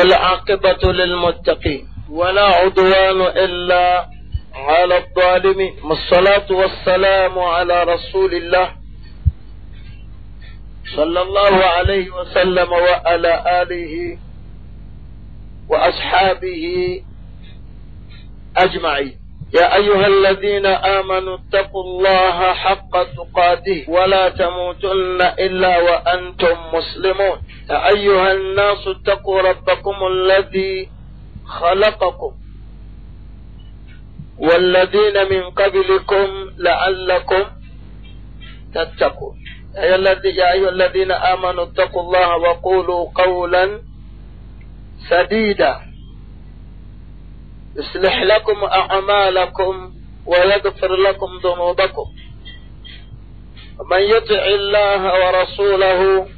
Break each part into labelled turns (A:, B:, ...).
A: والعاقبة للمتقين. ولا عدوان إلا على الظالمين. والصلاة والسلام على رسول الله صلى الله عليه وسلم وعلى آله وأصحابه أجمعين. يا أيها الذين آمنوا اتقوا الله حق تقاته ولا تموتن إلا وأنتم مسلمون. يا أيها الناس اتقوا ربكم الذي خلقكم والذين من قبلكم لعلكم تتقون. يا أيها الذين آمنوا اتقوا الله وقولوا قولا سديدا. يصلح لكم أعمالكم ويغفر لكم ذنوبكم. ومن يطع الله ورسوله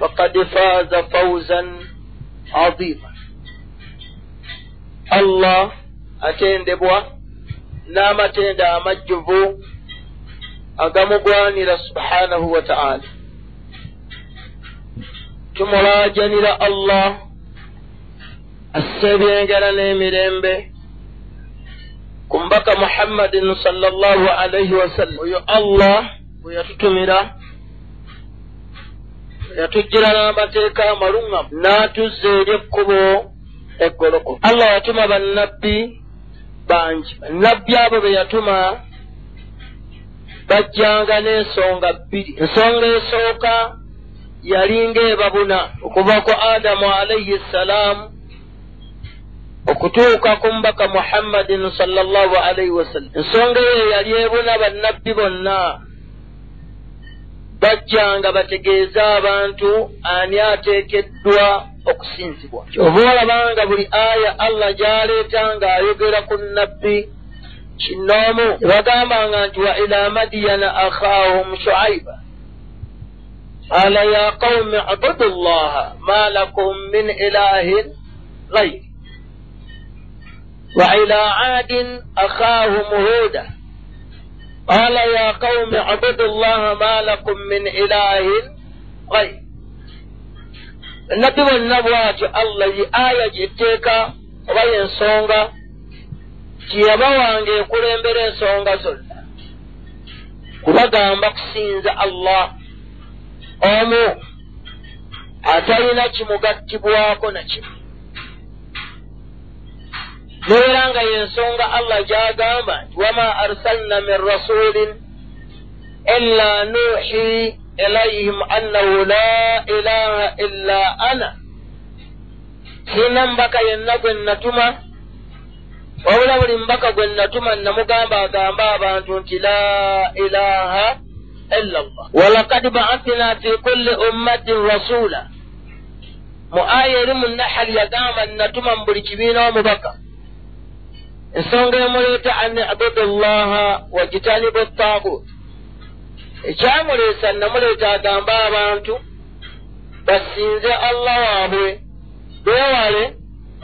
A: فقد فاز فوزا عظيما. الله atendebwa n'amatenda amajjuvu agamugwanira subhanahu wataala tumulaajanira allah asse ebyengera n'emirembe ku mbaka muhammadin sallallahu alaihi wasallam oyo allah bwe yatutumira yatujjira n'amateeka amalungamu n'atuzza eri ekkubo eggolokofu. Allah yatuma bannabbi bangi. Bannabbi abo be yatuma bajjanga n'ensonga bbiri. Ensonga esooka yalinga ebabuna okuva ku adamu alaihi ssalaamu okutuuka ku mubaka muhammadin salllahu alaihi wasallam ensonga eyo yali ebuna bannabbi bonna. Bajjanga bategeeze abantu ani ateekeddwa okusinzibwa. Oba olabanga buli aya allah gy'aleeta ng'ayogera ku nnabbi kinoomu tebagambanga nti wa ila madiyana akhahum shuaiba qala ya qaumi ibudu llaha ma lakum min ilahin ghairi وإلى عاد أخاهم هودا قال يا قوم اعبدوا الله ما لكم من إله غير nabbi bonna bwatyo allah ye aya gyetteeka oba yensonga gyeyabawanga ekulembera ensonga zonna kubagamba kusinza allah omu atalina kimugattibwako nakimu neera nga yensonga allah gyagamba nti wama arsalna min rasulin illa nuhi ilayhim annahu la ilaha illa ana. Sina mbaka yenna gwe natuma wabula buli mbaka gwe natuma namugamba agambe abantu nti la ilaha illa llah walakad baathna fi kulli ummatin rasula mu aya eri mu nahali yagamba natuma mu buli kibiina omubaka ensonga emuleeta an ibudu llaha wajitanibu taagut ekyamuleesa namuleeta agambe abantu basinze allah waabwe beewale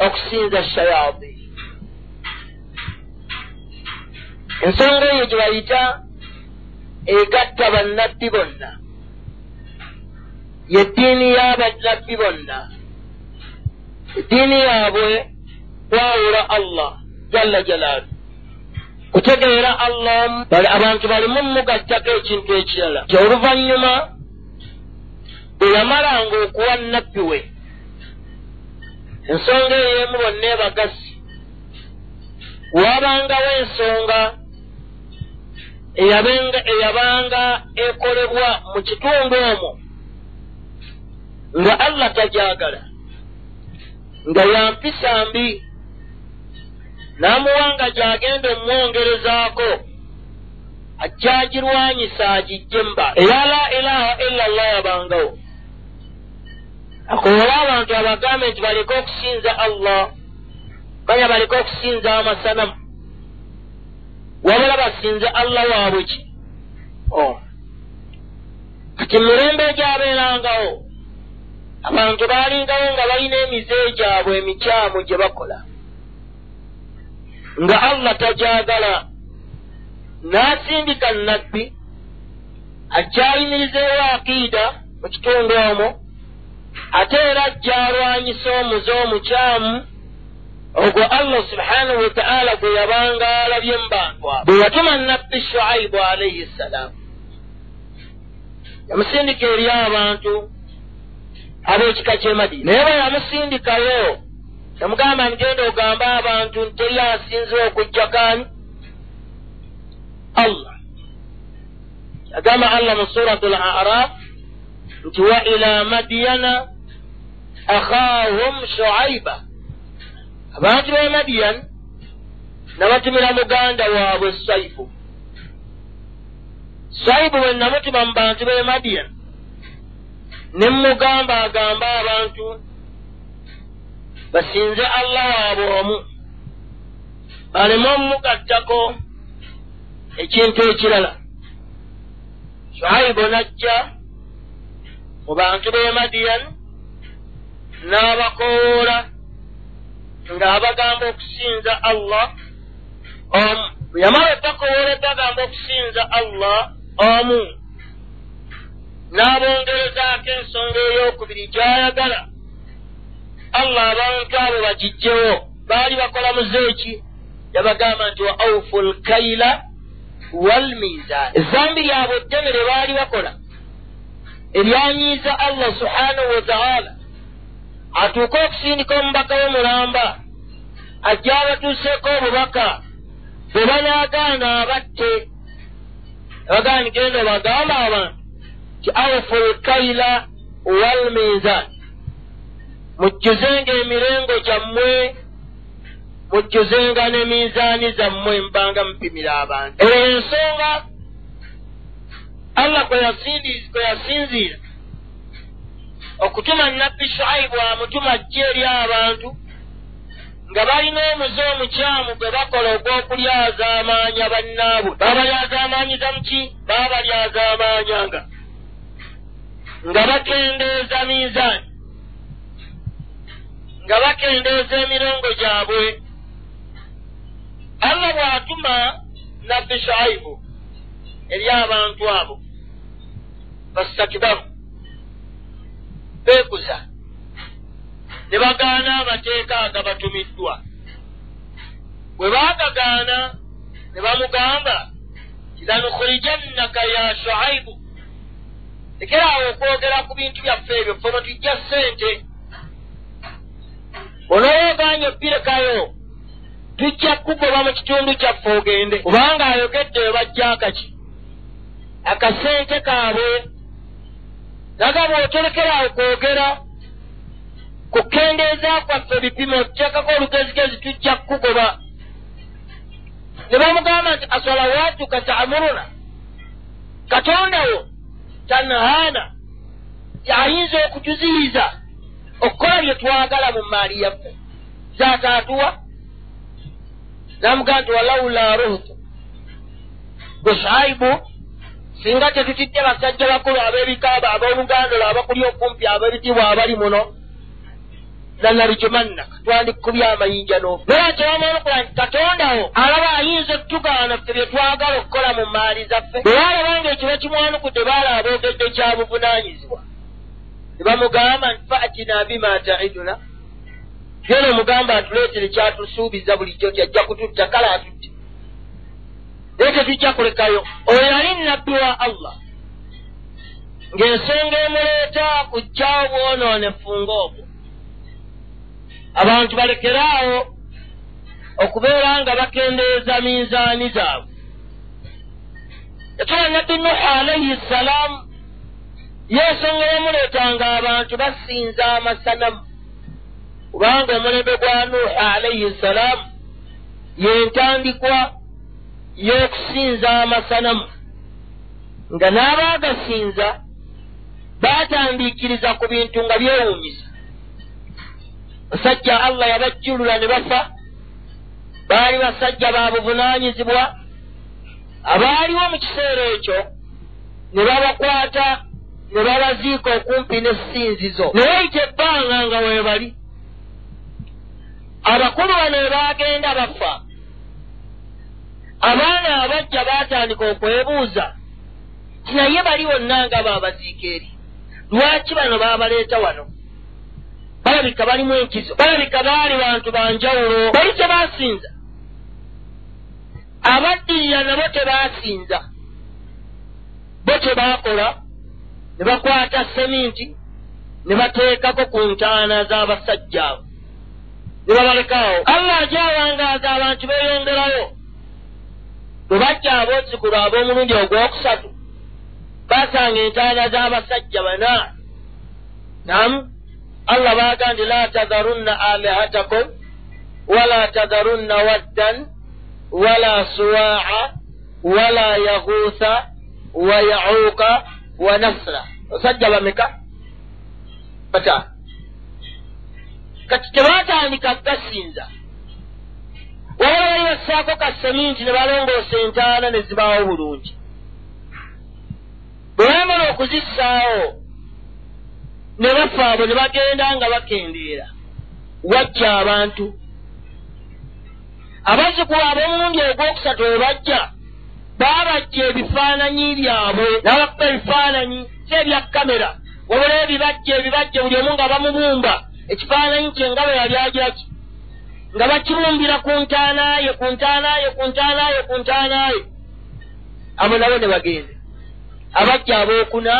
A: okusinza shayaati ensonga eyo gye bayita egatta bannabbi bonna. Yeddiini y'abannabbi bonna. Eddiini yaabwe kwawula allah jalla jalaalu. Kutegeera bali abantu balimu mugattako ekintu ekirala. Ti oluvannyuma bwe yamalanga okuwa nabbi we ensonga ey'emu bonna ebagasi waabangawo ensonga eyabanga ekolebwa mu kitundu omwo nga allah tajagala nga yampisa mbi n'amuwanga gy'agenda omwongerezaako ajjagirwanyisa agijje mba. Eya la ilaha illa llah yabangawo. Akoola abantu abagambe nti baleke okusinza allah banya baleke okusinza amasanamu wabula basinze allah waabwe ki? Kati mirembe egyabeerangawo abantu baalingawo nga balina emize gyabwe emikyamu gye bakola nga allah tajagala n'asindika nabbi akyayimirizeewo akiida mu kitundu omwo ate era ajja alwanyisa omuze omukyamu ogwo allah subhanahu wataala gwe yabanga alabye mu bantu abo bwe yatuma nabbi shuaibu alaihi ssalaamu yamusindika eri abantu ab'ekika kyemadi naye bwe yamusindikayo yamugamba nigenda ogambe abantu nteri asinzire okujjakaani allah. Yagamba allah mu suratu l araf nti wa ila madiyana akhahum shuaiba abantu b'e madiyan nabatumira muganda waabwe saibu saibu bwe namutuma mu bantu b'e madiyan ne mugamba agamba abantu basinze allah waabwe omu. Baleme omumugattako ekintu ekirala. Shuaibu najja mu bantu b'e madiyan n'abakowoola ng'abagamba okusinza allah omu. Yamala ebbakowooledde agamba okusinza allah omu n'abongerezaako ensonga ey'okubiri gy'ayagala allah abantu abo bagijjewo baali bakola muzeeki. Yabagamba nti wa aufu lkaila walmiizan ezambi lyabwe ddene lye baali bakola eryanyiiza allah subhanahu wataala atuuke okusindika omubaka w'omulamba ajja abatuuseeko obubaka bwe banaagaana abatte. Abagaani genda bagamba abantu ti aufu lkaila walmiizan mujjuzenga emirengo gyammwe mujjuzenga ne miizaani zammwe mbanga mupimira abantu. Eyo ensonga allah kwe yasinziira okutuma nabbi shuaibu amutuma ajja eri abantu nga balina omuze omukyamu gwe bakola ogw'okulyazaamaanya bannaabwe baabalyazaamaanyiza muki baabalyazaamaanyanga nga bakendeeza miizaani nga bakendeeza emirongo gyabwe. Allah bw'atuma nabbi shuaibu eri abantu abo bastakibaru beekuza ne bagaana amateeka agabatumiddwa. Bwe baagagaana ne bamugamba tilanukhrijannaka ya shuaibu. Lekeraawo okwogera ku bintu byaffe ebyo ffe tujja ssente onowooganye obbirekayo tujja kugoba mu kitundu kyaffe ogende. Kubanga ayogedde we bajja akaki. Akasente kaabwe nagamba otolekerawo kwogera kukendeeza kwaffe bipimo tuteekako olugezigezi tujja kukugoba ne bamugamba nti asalawatuka taamuruna katondawo tanhaana ayinza okutuziyiriza okukola bye twagala mu maali yaffe. Zataatuwa namugamba nti walaula ruhtu. Bushaibu singa tetutidde basajja bakulu ab'ebikaaba ab'oluganda lwo abakuli okumpi ab'ebitibwa abali muno nanarujumannaka twandikubya amayinja n'ofu. Naye kyebamanukula nti katondawo alaba ayinza okutugaana ffe bye twagala okukola mu maali zaffe bwe baalabanga ekiba kimwanukudde baala aboogedde kya buvunaanyizibwa ne bamugamba nti faatina bima taiduna. Yona omugamba atuleetere kyatusuubiza bulijjo tyajja kututta kale atutte. Naye tetujja kulekayo oyo yali nnabbi wa allah. Ng'ensonga emuleeta kujjawo bwonoonefu ng'obwo abantu balekeraawo okubeera nga bakendeeza minzaani zaabwe. Yatula nabbi nuhu alaihi ssalaamu yeensonga yamuleetanga abantu basinza amasanamu kubanga omulembe gwa nuhu alaihi ssalaamu yentandikwa y'okusinza amasanamu nga n'abaagasinza baatandiikiriza ku bintu nga byewuunyisa. Basajja allah yabajjulula ne bafa. Baali basajja ba buvunaanyizibwa. Abaaliwo mu kiseera ekyo ne babakwata ne babaziika okumpi n'essinzizo. Ne bayita ebbanga nga weebali abakulu bano we baagenda bafa. Abaana abajja baatandika okwebuuza ti naye bali wonna nga baabaziika eri? Lwaki bano baabaleeta wano? Balabika balimu enkizo. Balabika baali bantu banjawulo bali tebasinza. Abaddirira nabo tebasinza. Bo tebakola ne bakwata seminti ne bateekako ku ntaana z'abasajja abo. Ne babalekaawo allah ajawangaaza abantu beeyongerayo. Bwe bajja aboozukulu ab'omulundi ogwokusatu basanga entaana z'abasajja bana. Namu allah baaga nti la tadharunna alihatakum wala tadharunna waddan wala suwaa wala yahuutha wa yauuka wa nasra. Basajja bameka bataano kati tebatandika gasinza. Wabala bali bassaako kaseminti ne balongoosa entaana ne zibaawo bulungi. Bwe bamala okuzissaawo ne bafa abo ne bagenda nga bakendeera. Wajja abantu. Abazzukulu ab'omulundi ogwokusatu we bajja baabajja ebifaananyi byabwe n'abakuba ebifaananyi si ebya kamera wabula ebibajja ebibajja buli omu nga bamubumba ekifaananyi kye nga bwe yali agiraki nga bakibumbira ku ntaanaaye ku ntaanaaye ku ntaanaaye ku ntaanaaye abo nabo ne bagenda. Abajja abookuna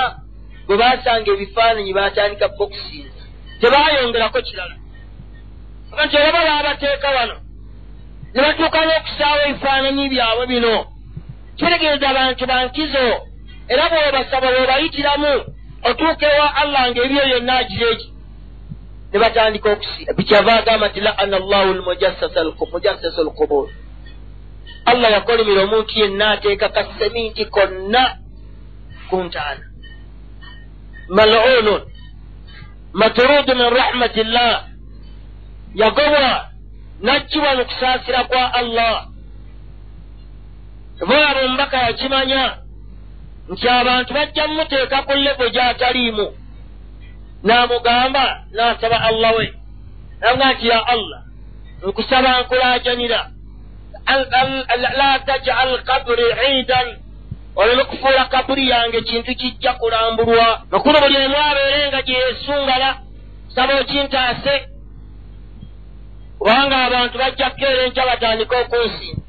A: bwe baasanga ebifaananyi baatandika bokusinza tebaayongerako kirala. Nti olaba baabateeka wano. Ne batuuka n'okusaawa ebifaananyi byabwe bino kitegeeza abantu bankizo. Era bw'obasaba bwebayitiramu otuuka ewa allah ng'ebyo byonna agira eki ne batandika okusiira. Bikyava agamba nti laana llahu lmujassasa lkubur allah yakolimira omuntu yenna ateeka kaseminti konna ku ntaana. Malunun maturudu min rahmati llah yagobwa najjibwa mu kusaasira kwa allah bulaba omubaka yakimanya nti abantu bajja mumuteeka ku levo gy'ataliimu. N'amugamba n'asaba allah we. Naga nti ya allah nkusaba nkulajanira la tajal kaburi iidan. Oleme kufuula kaburi yange kintu kijja kulambulwa. Makulu buli emu abeere nga gyeyesungala saba okintaase. Kubanga abantu bajja kukeera enkya batandika okunsinza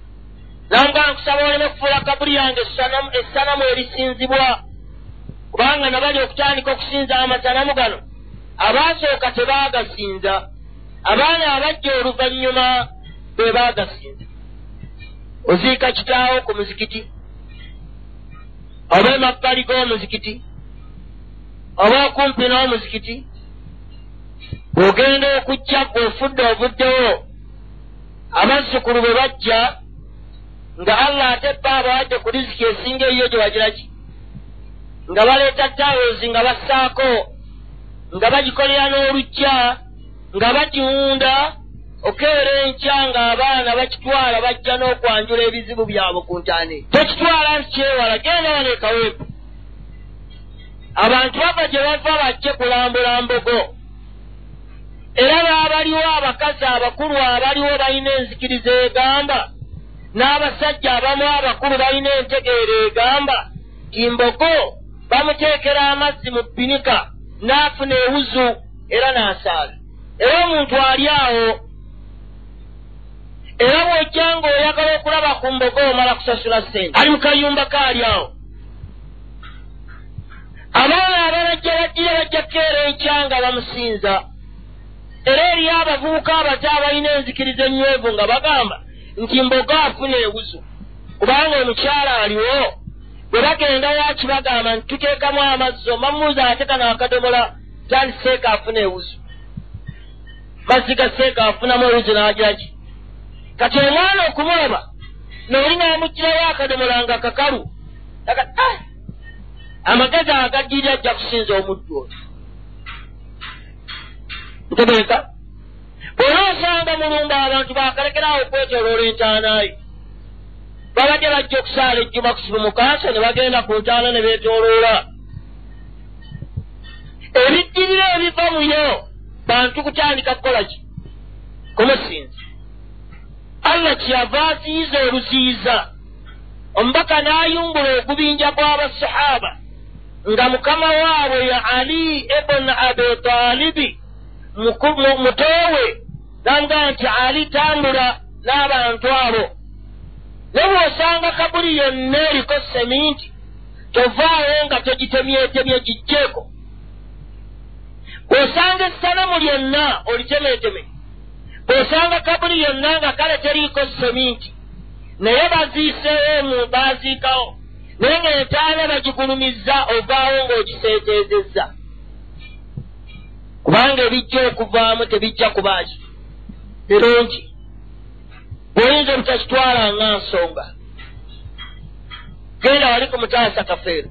A: nanga nkusaba oleme kufuula kabuli yange essanamu erisinzibwa. Kubanga nabali okutandika okusinza amasanamu gano. Abaasooka tebaagasinza abaana abajja oluvannyuma be baagasinza oziika kitaawo ku muzikiti? Oba emabbali g'omuzikiti? Oba okumpi n'omuzikiti? Bw'ogenda okujja gweofudde ovuddewo abazzukulu bwe bajja nga allah ate bba abawadde ku riziki esinga eyiyo gye wagira ki? Nga baleeta tawozi nga bassaako nga bagikolera n'olujja nga bagiwunda okeera enkya ng'abaana bakitwala bajja n'okwanjula ebizibu byabwe ku ntaane tekitwala kyewala genda wano ekaweepu abantu bava gye bava bajje kulambula mbogo era baabaliwo abakazi abakulu abaliwo balina enzikiriza egamba n'abasajja abamu abakulu balina entegeera egamba ti mbogo bamuteekera amazzi mu bbinika n'afuna ewuzu era n'asaaga era omuntu ali awo era bw'ojja ng'oyagala okulaba ku mbogo omala kusasula ssente. Ali mu kayumba kaali awo. Abaana abalajja bajjira bajja kukeera enkya nga bamusinza. Era eriyo abavubuka abato abalina enzikiriza ennywevu nga bagamba nti mbogo afuna ewuzu kubanga omukyala aliwo bwe bagenda waki bagamba nti tuteekamu amazzi omamuuza ate kano akadomola tandi seeka afuna ewuzu mazzi ga seeka afunamu ewuzu n'agira ki kati omwana okumulaba nooli n'amuggirayo akadomola nga kakalu ah! amagezi agajjiri ajja kusinza omuddu oyo ntegeeka bw'ola osanga mulumba abantu bakalekerawo okwetoloola entaanaye babadde bajja okusaala ejjuma kusibu mukanso ne bagenda ku ntaana ne beetooloola. Ebiddirira ebiva muyo bantu kutandika kukola ki? Kumusinza. Allah kyeyava aziyiza oluziyiza omubaka n'ayungula ogubinja gw'abasahaba nga mukama waabwe ya ali ebuni abi taalibi mutowe namugamba nti ali tambula n'abantu abo. Ne bw'osanga kabuli yonna eriko seminti tovaawo nga togitemyetemye gijjeeko bw'osanga essanamu lyonna olitemeeteme bw'osanga kabuli yonna nga kale teriiko seminti naye baziiseemu baaziikawo naye ng'entaana bagigulumizza ovaawo ng'ogiseeteezezza. Kubanga ebijja okuvaamu tebijja kubaaki birungi. Bw'oyinza obutakitwala nga nsonga. Genda wali ku mutaasa kafeero.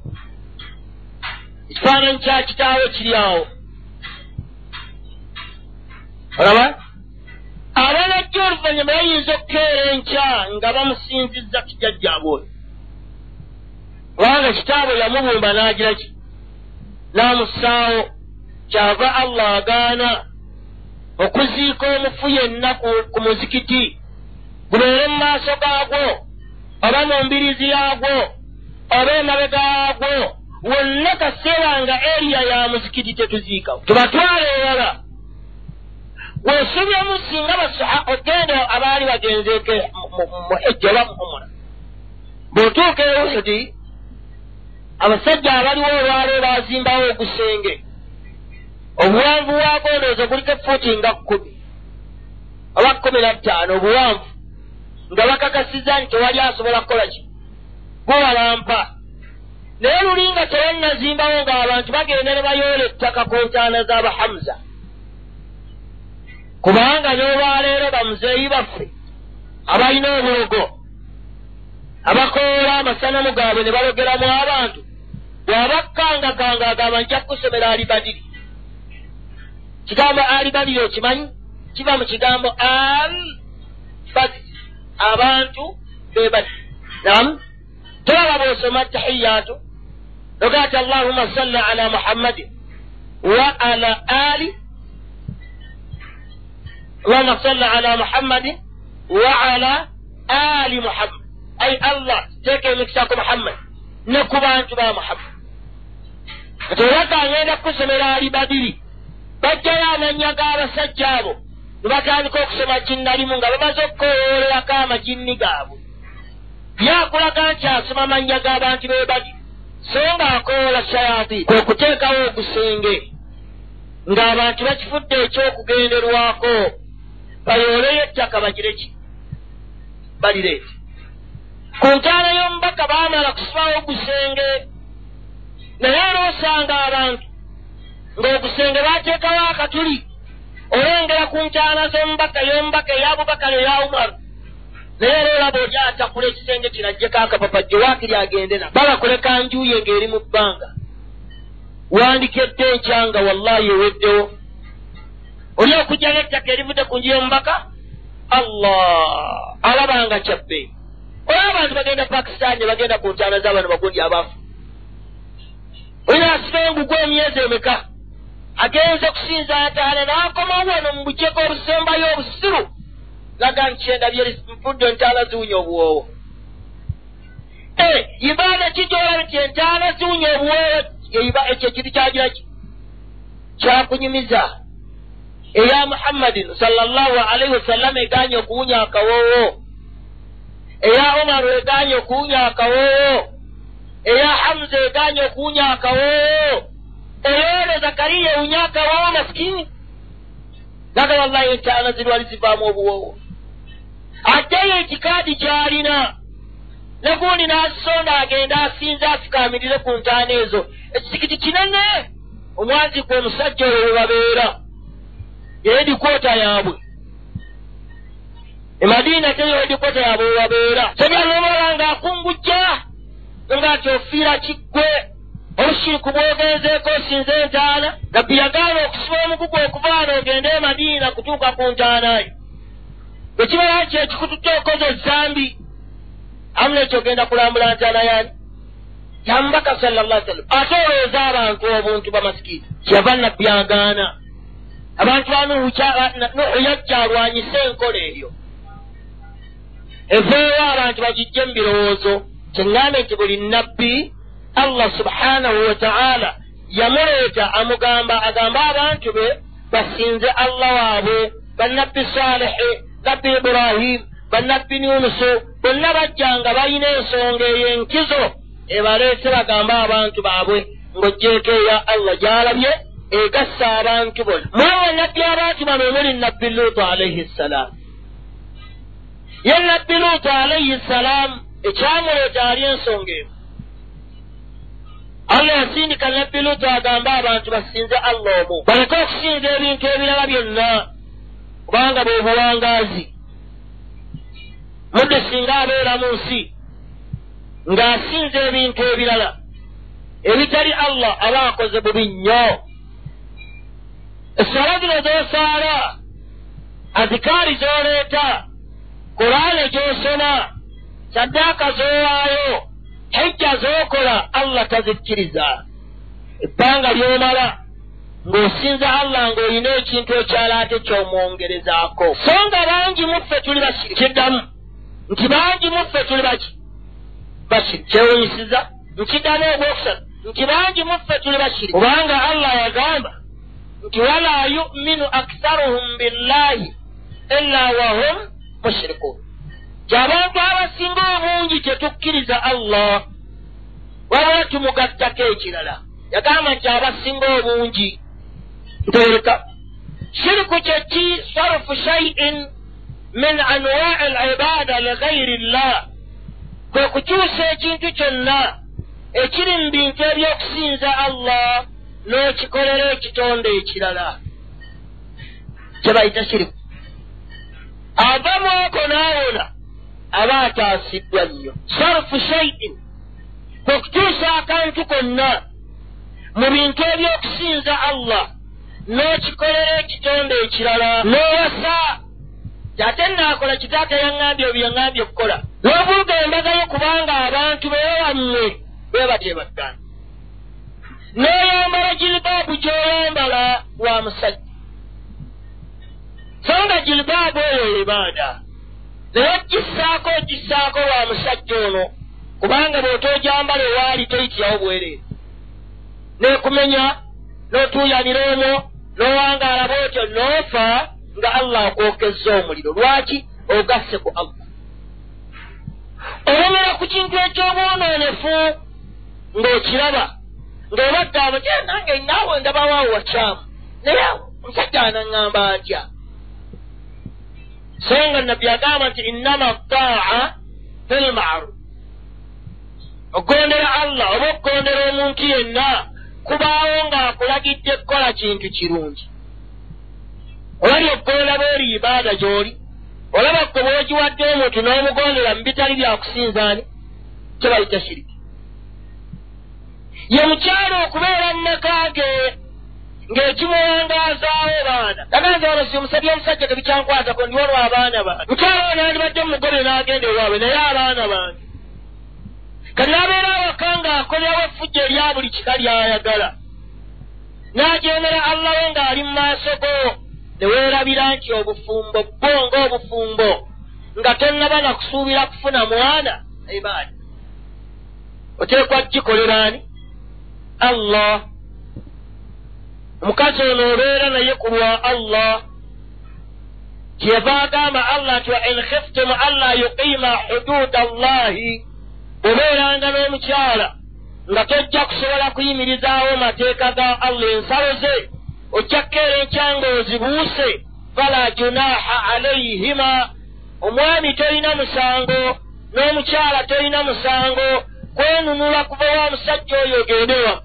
A: Ekifaananyi kya kitaawe kiri awo. Olaba? Abanajja oluvannyuma bayinza okukeera enkya nga bamusinzizza kijajjaabwe oyo? Kubanga kitaabwe yamubumba n'agira ki? N'amussaawo kyava allah agaana okuziika omufu yenna ku muzikiti. Gubeere mu maaso gaagwo oba mu mbirizi yaagwo oba emabega yaagwo wonna kaseera nga eriya ya muzikiti tetuziikawo. Tubatwala ewala weesubyemu singa basaha ogenda abaali bagenzeeko muhejja oba muhumula bw'otuuka ewudi abasajja abaliwo olwalo baazimbawo ogusenge obuwanvu bwagwo ndowooza guliko efuuti nga kkumi oba kkumi na ttaano obuwanvu nga bakakasiza nti tewali asobola kukola ki? Guwalampa naye luli nga tebannazimbawo ng'abantu bagenda ne bayoola ettaka ku ntaana z'abahamuza kubanga n'olwaleero bamuzeeyi baffe abalina obulogo abakoola amasanamu gaabwe ne balogeramu abantu bw'abakkangakanga agamba nja kukusomera alibadiri kigambo alibaliri okimanyi? Kiva mu kigambo al basi abantu be basi nam tolaba bwosoma tahiyaatu nogaa ti allahuma salli ala muhammadin wa ala ali اللهم صل على محمد وعلى آل محمد أي الله تيكي مكساك محمد نكبا أنتم محمد ate era kangenda kukusomera ali badiri bajjayo amannya g'abasajja abo ne batandika okusoma kinnalimu nga bamaze okukoyolerako amaginni gaabwe. Byakulaga nti asoma amannya g'abantu be badiri so nga akoola shayati kwe kuteekawo ogusenge ng'abantu bakifudde ekyokugenderwako bayooleyo ettaka bagire ki? Balireete ku ntaana y'omubaka baamala kusibawo ogusenge naye aloosanga abantu ng'ogusenge baateekawo akatuli olengera ku ntaana z'omubaka y'omubaka ey'abubakala eya umaru naye era olaba oli atakula ekisenge kino ajjeko akapapajjo waakiri agende na balakuleka njuye ng'eri mu bbanga. Wandikedde enkyanga wallahi eweddewo. Oli okujjamu ettaka erivudde ku nju y'omubaka? Allah! Alabanga kyabbe. Olaba abantu bagenda pakisitaani ne bagenda ku ntaana z'abantu bagundi abaafu. Olina asiba engugu emyezi emeka agenze kusinza ntaana n'akomawo wano mu bujjeko obusembayo obusiru. Laga nkyenda byenfudde entaana ziwunya obuwoowo. Ibaada kijola nti entaana ziwunya obuwoowo ekyo kiri kyagira ki kyakunyumiza. Eya muhammadin sallallahu alaihi wasallama eganye okuwunya akawoowo. Eya umaru eganye okuwunya akawoowo. Eya hamuza eganye okuwunya akawoowo eyoole zakariya ewunya akawoowo masikini naga wallahi entaana zirwali zivaamu obuwoowo ateyo ekikaadi kyalina negundi n'asonda agenda asinza afukaamirire ku ntaana ezo ekisikiti kinene omwazi gwe omusajja oyo we babeera yeedikwota yaabwe emadiina teyo edikwota yaabwe webabeera sebyalobola ng'akungujja ng'ati ofiira kiggwe obushiriku bwogenzeeko osinze entaana nabbi yagaana okusiba omugugu okuvaana ogende emadiina kutuuka ku ntaanayo bwe kibala ki ekikututte okoze ezambi amu nekyo ogenda kulambula ntaana yani yamubaka sallallah sallam ate olowooza abantu obuntu bamasikiiti kyava nabbi agaana. Abantu ba nuhu yajja alwanyise enkola eyo eveewo abantu bagijje mu birowoozo kyeŋŋambe nti buli nabbi allah subhanahu wataala yamuleeta amugamba agambe abantu be basinze allah waabwe bannabbi saalihi nabbi iburahimu bannabbi nunusu bonna bajjanga balina ensonga eyo enkizo ebaleese bagambe abantu baabwe ng'ojjeeko eya allah gy'alabye egassa abantu bonna. Mwawe nabbi abantu bano omuli nabbi luutu alaihi ssalaamu ye nabbi luutu alaihi ssalaamu ekyamuleeta ali ensonga emu allah yasindika nabbi luutu agambe abantu basinze allah omu baleke okusinza ebintu ebirala byonna kubanga bwe buwangaazi mudde singa abeera mu nsi ng'asinza ebintu ebirala ebitali allah aba akoze bubi nnyo. Essala zino z'osaala azikaari z'oleeta kulaane gy'osoma saddaaka z'owaayo hejja z'okola allah tazikkiriza. Ebbanga ly'omala ng'osinza allah ng'olina ekintu ekyala ate ky'omwongerezaako. So nga bangi muffe tuli basiri kiddamu. Nti bangi muffe tuli baki. Basiri kyewunyisiza? Nkiddamu ogwokusatu nti bangi muffe tuli basiri kubanga allah yagamba nti wala yuminu aktharuhum billahi illa wahum mushirikun kyabantu abasinga obungi tetukkiriza allah wabula tumugattako ekirala. Yagamba nti abasinga obungi ntereka shiriku kyeki sarfu shaiin min anwai alibada lighairi llah kwe kukyusa ekintu kyonna ekiri mu bintu ebyokusinza allah n'okikolera ekitonde ekirala. Kyebayita shiriku avamu ako naawona aba ataasiddwa nnyo sarfu shaiin kwe kukyusa akantu konna mu bintu ebyokusinza allah n'okikolera ekitonde ekirala n'owasa ate naakola kitaata yaŋŋambye ebyo yaŋŋambye okukola n'obuuga embagayo kubanga abantu beewammwe beebateebaggana n'oyambala jilibaabu gy'oyambala wa musajja so nga jilibaabu eyo ebaada naye ogissaako ogissaako wa musajja ono kubanga bw'otoojambala ewaali toyitirawo bwereere neekumenya n'otuuyanira omwo n'owangaala bwotyo n'ofa nga allah akwokezza omuliro. Lwaki? Ogasse ku allah. Olomera ku kintu eky'obwonoonefu ng'okiraba ng'obadde amuty nange naawe ndabawaawo wakyamu. Naye omusajja anaŋŋamba atya so nga nabbi agamba nti innama taa filmaruf okugondera allah oba okugondera omuntu yenna kubaawo ng'akulagidde kukola kintu kirungi. Olali okugonda bweri ibaada gy'oli olaba kwe bwogiwadde omuntu n'omugondera mu bitali byakusinzaani kyebayita shiriki. Ye mukyalo okubeera mu maka ge ng'ekimuwangaazaawo baana. Aganza ono si musabye omusajja tebikyankwatako ndi olwo abaana bange mukyalo ono andibadde mumugole n'agenda ewaabwe naye abaana bange. Kati n'abeera awaka ng'akolerawo effujja erya buli kika ly'ayagala. N'ajeemera allah we ng'ali mu maaso go ne weerabira nti obufumbo bwo ng'obufumbo nga tonnaba na kusuubira kufuna mwana ibaada oteekwa gikoleraani allah omukazi ono obeera naye ku lwa allah. Kyeva agamba allah nti wa in khiftum alla yuqiima huduuda allahi obeeranga n'omukyala nga tojja kusobola kuyimirizaawo mateeka ga allah ensalo ze ojja kukeera enkyanga ozibuuse fala junaaha alaihima omwami tolina musango n'omukyala tolina musango kwenunula kuva wa musajja oyo ogendewa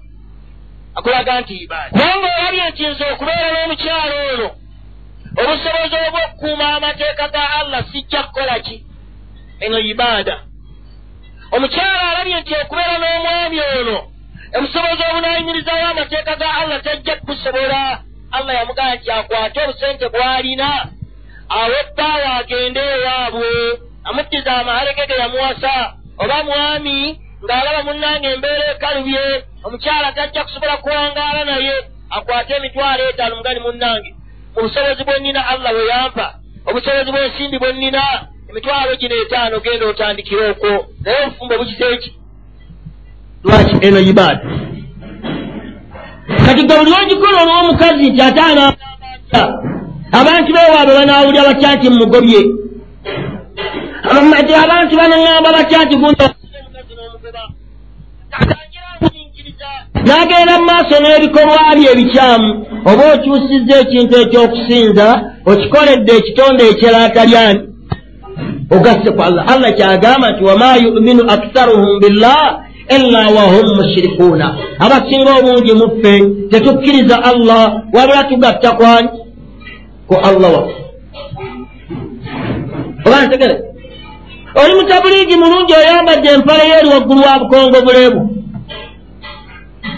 A: akulaga nti ibaada kubanga olabye nti nze okubeera n'omukyala ono obusobozi obw'okukuuma amateeka ga allah sijja kukola ki? Eno ibaada omukyala alabye nti okubeera n'omwami ono obusobozi obunaayimirizawo amateeka ga allah tajja kubusobola allah yamugamba nti akwate obusente bw'alina awe ebbaawa agende ewaabwe amuddiza amahalege ge yamuwasa oba mwami ng'alaba munnange embeera ekalubye omukyala tajja kusobola kuwangaala naye akwate emitwalo etaano mugani munnange. Mu busobozi bwe nnina allah bwe yampa. Obusobozi bw'ensimbi bwe nnina emitwalo gino etaano genda otandikire okwo naye obufumbo bukiseeki lwaki eno ibaada kati gwe buli ogikola olw'omukazi nti ate anaagamba
B: abantu bewaabwe banawulira batya nti mugobye abantu banaŋamba batya nti n'agenda mu maaso n'ebikolwa bye ebikyamu oba okyusizza ekintu ekyokusinza okikoledde ekitonde ekyeratalyani ogasse ku allah. Allah kyagamba nti wama yuminu aksaruhum billah illa wahum mushirikuuna abasinga obungi muffe tetukkiriza allah wabula tugatta kwani? Ku allah waffe oba ntegere oli mutabuliigi mulungi oyambadde empale yeeri waggulu wa bukongo buleebu.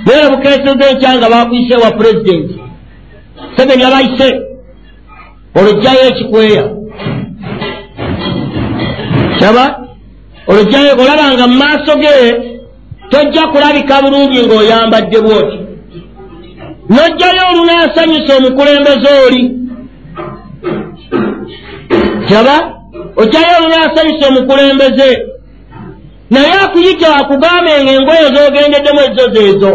B: Naye bukeeseza enkyanga bakuyise wa pulezidenti segenya bayise olwojjayo ekikweya. Saba olwojjayo olabanga mu maaso ge tojja kulabika bulungi ng'oyambadde bwoti n'ojjayo olunaasanyusa omukulembeze oli. Saba ojjayo olunaasanyusa omukulembeze naye akuyita akugambe nga engoye z'ogendeddemu ezo zeezo.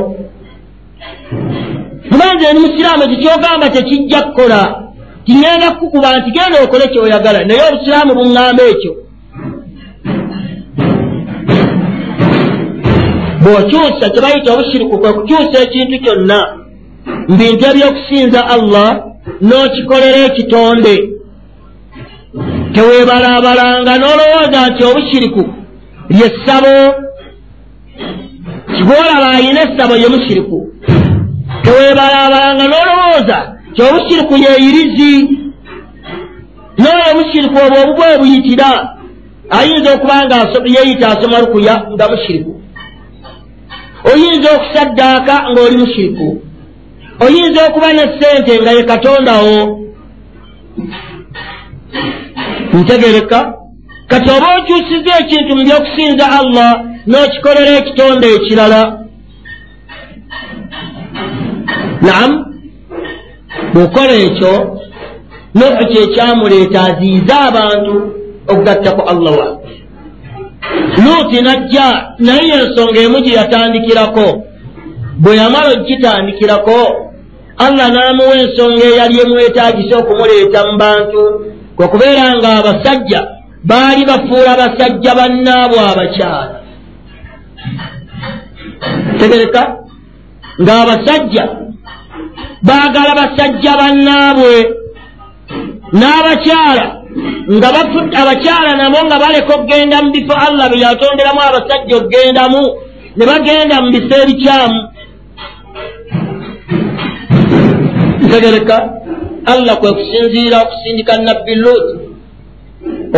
B: Kubanze eri musiraamu tekyogamba tekijja kukola kiŋenda kukukuba nti genda okole kyoyagala naye obusiraamu buŋŋamba ekyo. Bw'okyusa kyebayita obushiriku kwe kukyusa ekintu kyonna mu bintu ebyokusinza allah n'okikolera ekitonde teweebalaabalanga n'olowooza nti obushiriku lyessabo kibwolaba ayina essabo ye mushiriku teweebalaabalanga n'olowooza ti obushiriku yeeyirizi n'oyo mushiriku obwo obubwe buyitira ayinza okuba nga yeeyita asoma lukuya nga mushiriku oyinza okusaddaaka ng'oli mushiriku oyinza okuba ne ssente nga ye katondawo ntegereka. Kati oba okyusiza ekintu mu byokusinza allah n'okikolera ekitonde ekirala. Naamu bw'okola ekyo n'ekyo kyekyamuleeta aziize abantu okugatta ku allah wa luuti najja naye ensonga emu gye yatandikirako bwe yamala okgitandikirako allah n'amuwa ensonga eyali emwetaagisa okumuleeta mu bantu kwe kubeera nga abasajja baali bafuula basajja bannaabwe abakyala. Tegereka ng'abasajja baagala basajja bannaabwe n'abakyala nga abakyala nabo nga baleka okgenda mu bifo allah bye yatonderamu abasajja okgendamu ne bagenda mu bifo ebikyamu. Tegereka allah kwe kusinziira okusindika nabbi luuti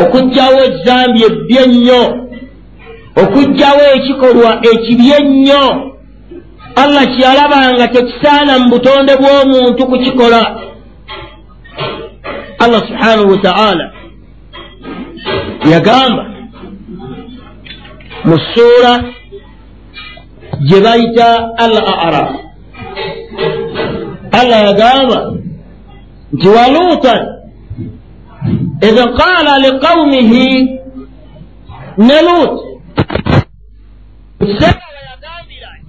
B: okugjawo ezambi ebbi ennyo okugjawo ekikolwa ekibi ennyo allah kyeyalabanga tekisaana mu butonde bw'omuntu kukikola. Allah subhanahu wataala yagamba mu ssuura gye bayita al araf allah yagamba nti waluutan id qaala liqaumihi ne luut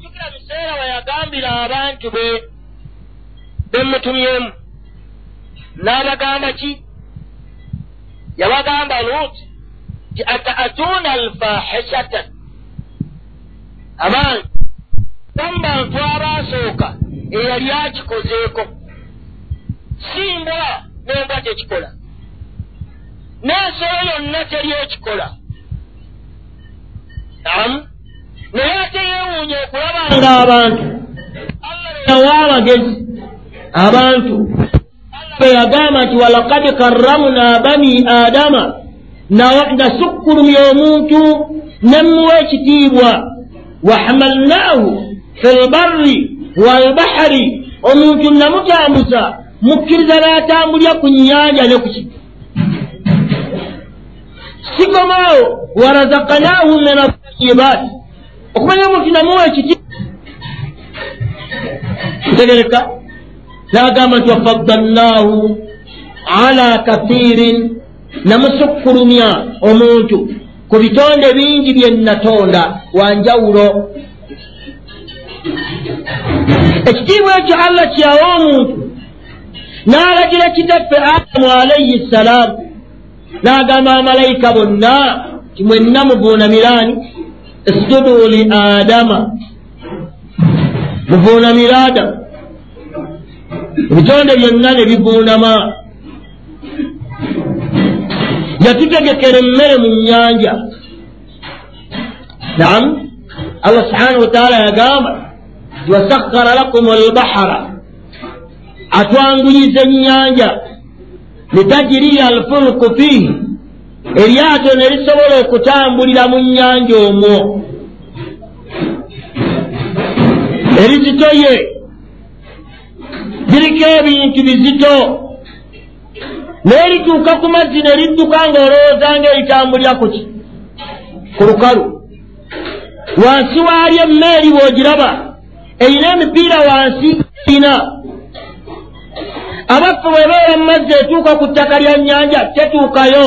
B: jukira biseera weyagambira abantu be bemutumyemu n'abagamba ki yabagamba luut ti ataatuuna alfahishata abantu bamu bantu abaasooka eyali akikozeeko si mbwa n'embwa tekikola n'ensolo yonna teri ekikola. Namu naye ate yeewuunya okulaba nga abantu yawa amagezi abantu bwe yagamba nti walakad karramuna bani adama nasukkulumya omuntu nemuwa ekitiibwa wahamalnaahu fi lbarri walbahari omuntu namutambuza mukkiriza n'atambulya ku nnyanja ne ku kiti sikomaawo warazaknaahu min atayibaati okumanya omuntu namuwa ekiti. Ntegereka n'agamba nti wafaddalnaahu ala kathirin namusukkulumya omuntu ku bitonde bingi bye natonda wanjawulo ekitiibwa ekyo allah kyawa omuntu n'alagira kitaffe adamu alaihi ssalaamu n'agamba amalayika bonna timwenna muvuunamiraani esjudu li adama muvuunamira adamu ebitonde byonna ne bivuunama yatutegekera emmere mu nnyanja naam allah subhanahu wataala yagamba wasakhara lakum albahara atwanguyiza ennyanja. Litajiriya alfulku fiihi. Eryato ne lisobola okutambulira mu nnyanja omwo. Erizitoye. Biriko ebintu bizito. N'erituuka ku mazzi ne lidduka ng'olowooza ng'eritambulira ku ki? Ku lukalu. Wansi waali emmeeri bw'ogiraba. Erina emipiira wansi ina abaffe bwebeera mu mazzi etuuka ku ttaka lya nnyanja tetuukayo.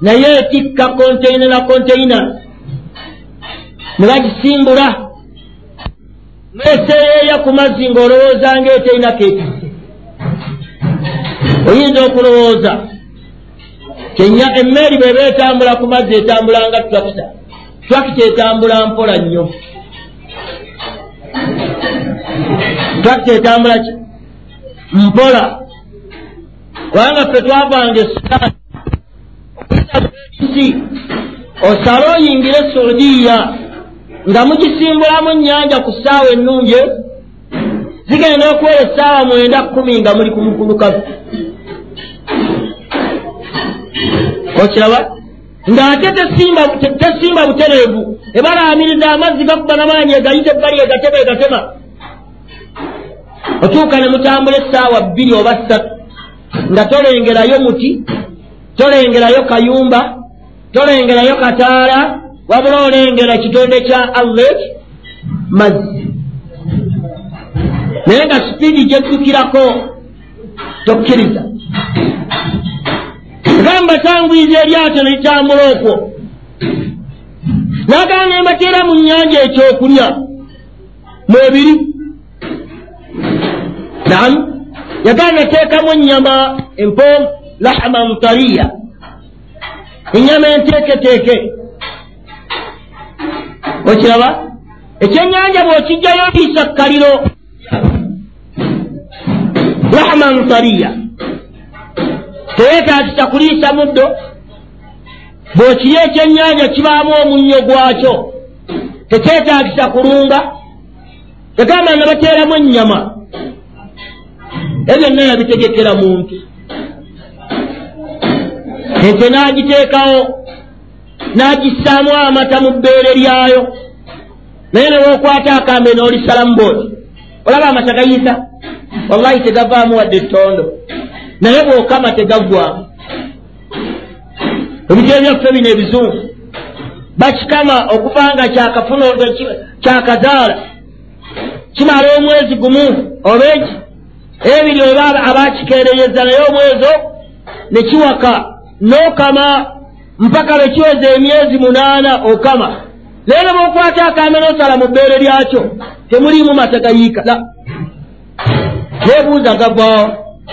B: Naye etikka konteina na konteina ne bagisimbula. Neeseeyeeya ku mazzi ng'olowooza ng'eteina keetise oyinza okulowooza. Kenya emmeeri bweba etambula ku mazzi etambula nga twakita twakita etambula mpola nnyo. Twakita etambula ki mpola. Kubanga ffe twavanga esudaani okuyitaisi osale oyingire saudiya nga mugisimbulamu nnyanja ku ssaawa ennungi zigenda okuwera essaawa mwenda kkumi nga muli kumukulukalu okiraba? Ng'ate tesimba butereevu ebalaamiriza amazzi gakuba namaanyi egayite ebbali egatema egatema otuuka ne mutambula essaawa bbiri oba ssatu nga tolengerayo muti tolengerayo kayumba tolengerayo kataala wabula olengera kitonde kya allah mazzi naye nga sipiidi gyeddukirako tokkiriza. Gamba tangwiza eryato ne litambula okwo. Nagamba ne mbateera mu nnyanja ekyokulya mwebiri nam yagamba teekamu ennyama empo lahama mutariya. Ennyama enteeketeeke. Okiraba? Ekyennyanja bw'okijjayo liisa kkaliro lahama mutariya. Teyeetagisa kuliisa muddo. Bw'okirya ekyennyanja kibaamu omunnyo gwakyo. Tekyetagisa kulunga yagamba nabateeramu ennyama ebyonna yabitegekera muntu. Ente n'agiteekawo n'agissaamu amata mu bbeere lyayo. Naye newokwata akambe n'olisalamu booti olaba amata gayiisa wallahi tegavaamu wadde ettondo naye bw'okama tegaggwamu ebitero byaffe bino ebizungu bakikama okuba nga kyakafuna kyakazaala kimala omwezi gumu oba eki ebiri oba abakikeereyeza naye omwezi ogwo ne kiwaka n'okama mpaka lwe kiweza emyezi munaana okama ne bwokwata akambe n'osala mu bbeere lyakyo temuliimu mata gayiika la nebuuza gavaawo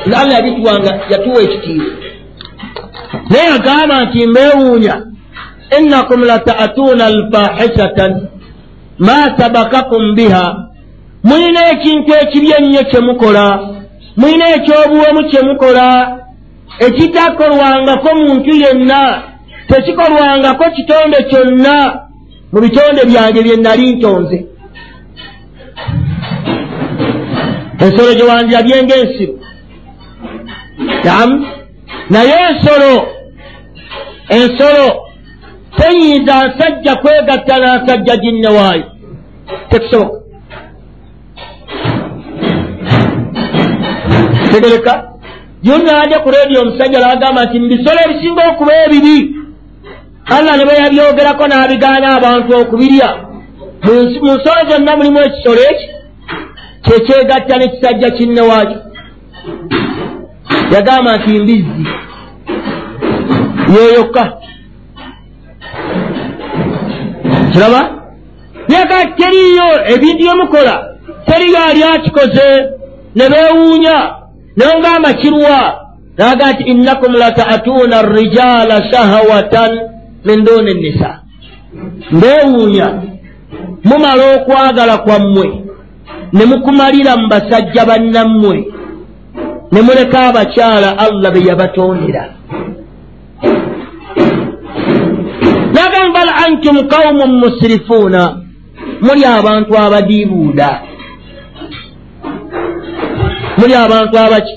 B: allah yabituwanga yatuwa ekitiibwa naye agamba nti mbeewuunya innakum lata'tuuna alfahishatan ma sabakakum biha. Mulina ekintu ekibi ennyo kye mukola mulina ekyobuwemu kye mukola ekitakolwangako muntu yenna tekikolwangako kitonde kyonna mu bitonde byange bye nali ntonze. Ensolo gye wandirabye ng'ensiru nam naye ensolo ensolo teyinza nsajja kwegatta n'asajja ginne waayo. Tekisoboka tegereka yunaadya ku reediyo omusajja lagamba nti mubisolo ebisinga okuba ebibi allah ne bwe yabyogerako n'abigaana abantu okubirya. Mu nsolo zonna mulimu ekisolo eki? Kyekyegatta nekisajja kinne waakyo. Yagamba nti mbizzi yoyokka kiraba? Yaga teriyo ebintu byemukola teriyo ali akikoze ne beewuunya nongamba kiruwa naga nti innakum lataatuuna rijaala shahawatan min duuni nisa. Mbeewuunya mumala okwagala kwammwe ne mukumalira mu basajja bannammwe ne muleka abakyala allah be yabatondera nagamba bal antum qaumun musirifuuna muli abantu abadiibuuda muli abantu abaki?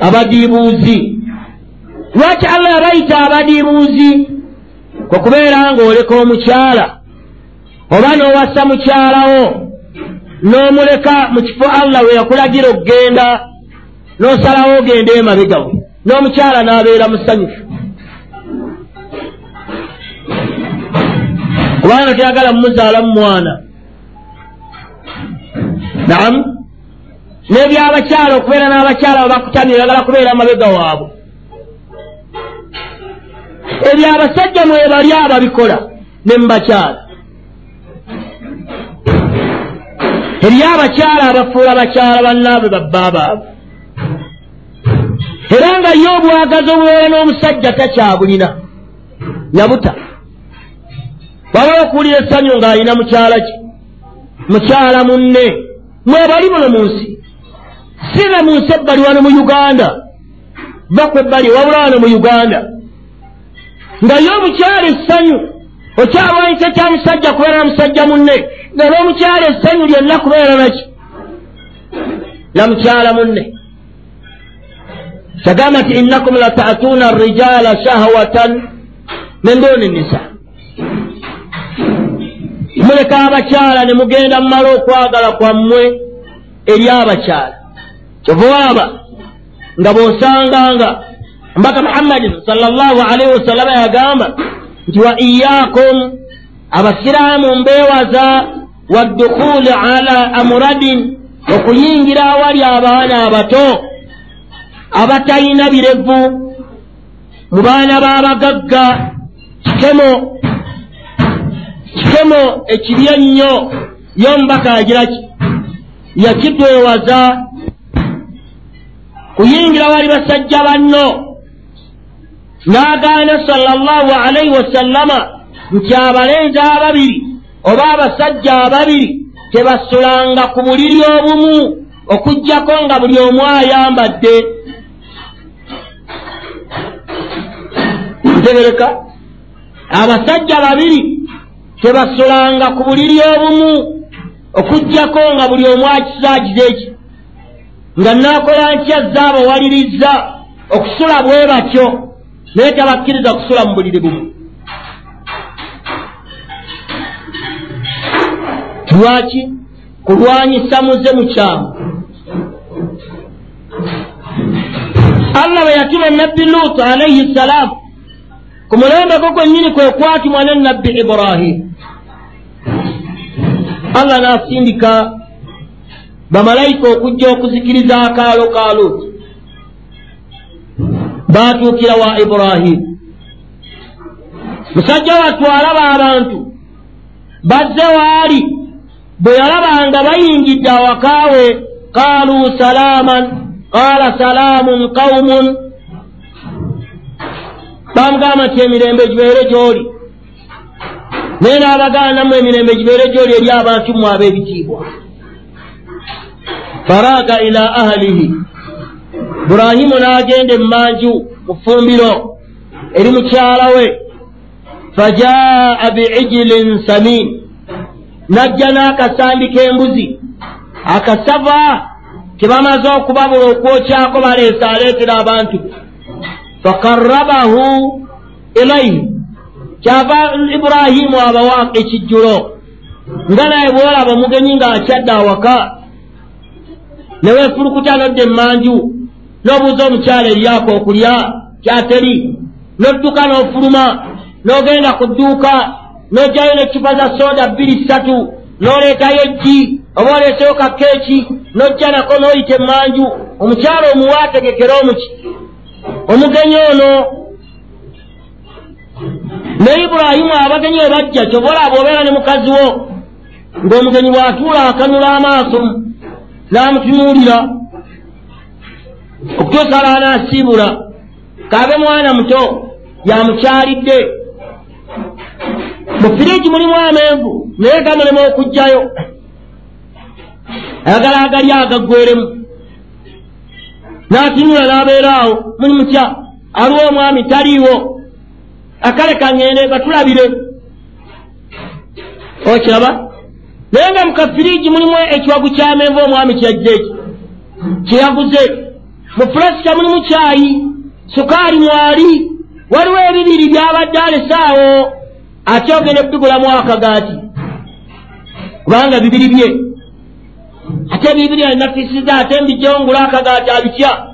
B: Abadiibuuzi. Lwaki allah yabayita abadiibuuzi? Kwekubeera ng'oleka omukyala oba n'owassa mukyalawo n'omuleka mu kifo allah we yakulagira okugenda n'osalawo ogenda emabegawe n'omukyala n'abeera musanyufu. Kubanga toyagala mumuzaalamu mwana naamu n'ebyabakyala okubeera n'abakyala babakutamye oyagala kubeera amabega waabwe. Ebyabasajja mwebali ababikola ne mubakyala eriyo abakyala abafuula bakyala bannaabwe babbaabaabwe era nga ye obwagazi obubeera n'omusajja takyabulina. Yabuta waba okuwulira essanyu ng'alina mukyala ki? Mukyala munne. Mwebali muno mu nsi si ne mu nsi ebbali wano mu uganda. Baku ebbali wabula wano mu uganda. Nga ye omukyala essanyu okyalwanyisa kya musajja kubeera musajja munne nga n'omukyala essanyu lyonna kubeera naki na mukyala munne. Kyagamba nti innakum lataatuuna rijaala shahwatan min duuni nisa muleka abakyala ne mugenda mumala okwagala kwammwe eri abakyala kyovawaaba nga bw'osanganga. Mbaka muhammadin salllah alaihi wasallama yagamba nti wa iyakum abasiraamu mbeewaza waddukuli ala amuradin okuyingira awali abaana abato abatalina birevu mu baana b'abagagga. Kitemo kitemo ekibi ennyo yomubaka yagiraki yakitwewaza kuyingira wali basajja banno. N'agaana sallallahu alaihi wasallama nti abalenzi ababiri oba abasajja ababiri tebasulanga ku buliri obumu okugjako nga buli omu ayambadde. Ntegereka abasajja babiri tebasulanga ku buliri obumu okugjako nga buli omu akisaakiza eki nga naakola ntya zaabawalirizza okusula bwe batyo? Naye tabakkiriza kusula mu buliri bumu. Lwaki? Kulwanyisa muze mukyamu allah bwe yatuma nabbi luutu alaihi ssalaamu ku mulembe gwo gwennyini kwe kwatumwa ne nabbi ibrahimu allah n'asindika bamalayika okujja okuzikiriza akaalo ka luutu baatuukira wa ibrahimu musajja wattu alaba abantu. Bazze waali bwe yalabanga bayingidde awakaawe qaaluu salaaman qaala salaamun qawumun bamugamba nti emirembe gibeere gy'oli. Naye n'abagana nammwe emirembe gibeere gy'oli eri abantu mmwe ab'ebitiibwa faraaga ila ahalihi iburahimu n'agenda emmanju mu ffumbiro eri mukyala we. Fajaa biijilin samin. N'ajja n'akasambi k'embuzi. Akasava kebamaze okubabula okwokyako baleese aleetera abantu. Fakarabahu ilaihi kyava iburahimu abawa ekijjulo. Nga naye bwolaba omugenyi ng'akyadde awaka neweefulukuta nodda emmanju n'obuuza omukyala eryako okulya kyateri n'odduka n'ofuluma n'ogenda ku dduuka n'ojjayo n'eccupa za sooda bbiri ssatu n'oleetayo ejji oba oleeseyo kakeeki n'ojja nako n'oyita emmanju. Omukyala omuwa ategekere omuki omugenyi ono ne ibulayimu abagenyi we bajja kyova olaba obeera ne mukazi wo ng'omugenyi bw'atuula akanula amaaso n'amutunuulira. Okutuusa lwanaasiibula kaabe mwana muto yamukyalidde. Mu firiigi mulimu amenvu naye gamulema okugjayo. Ayagala agali agaggweremu n'atinula n'abeeraawo muli mutya aliwo omwami taliiwo. Akale kaŋŋende batulabire okiraba naye nga mu kafiriigi mulimu ekiwagu kyamenvu omwami kyajja eki kyeyaguze mu fulasika mulimu kyayi? Sukaali mwali? Waliwo ebibiri byabadde alesaawo ate ogenda okubigulamu akagaati. Kubanga bibiri bye. Ate bibiri alinafisiza ate mbijongula akagaati abitya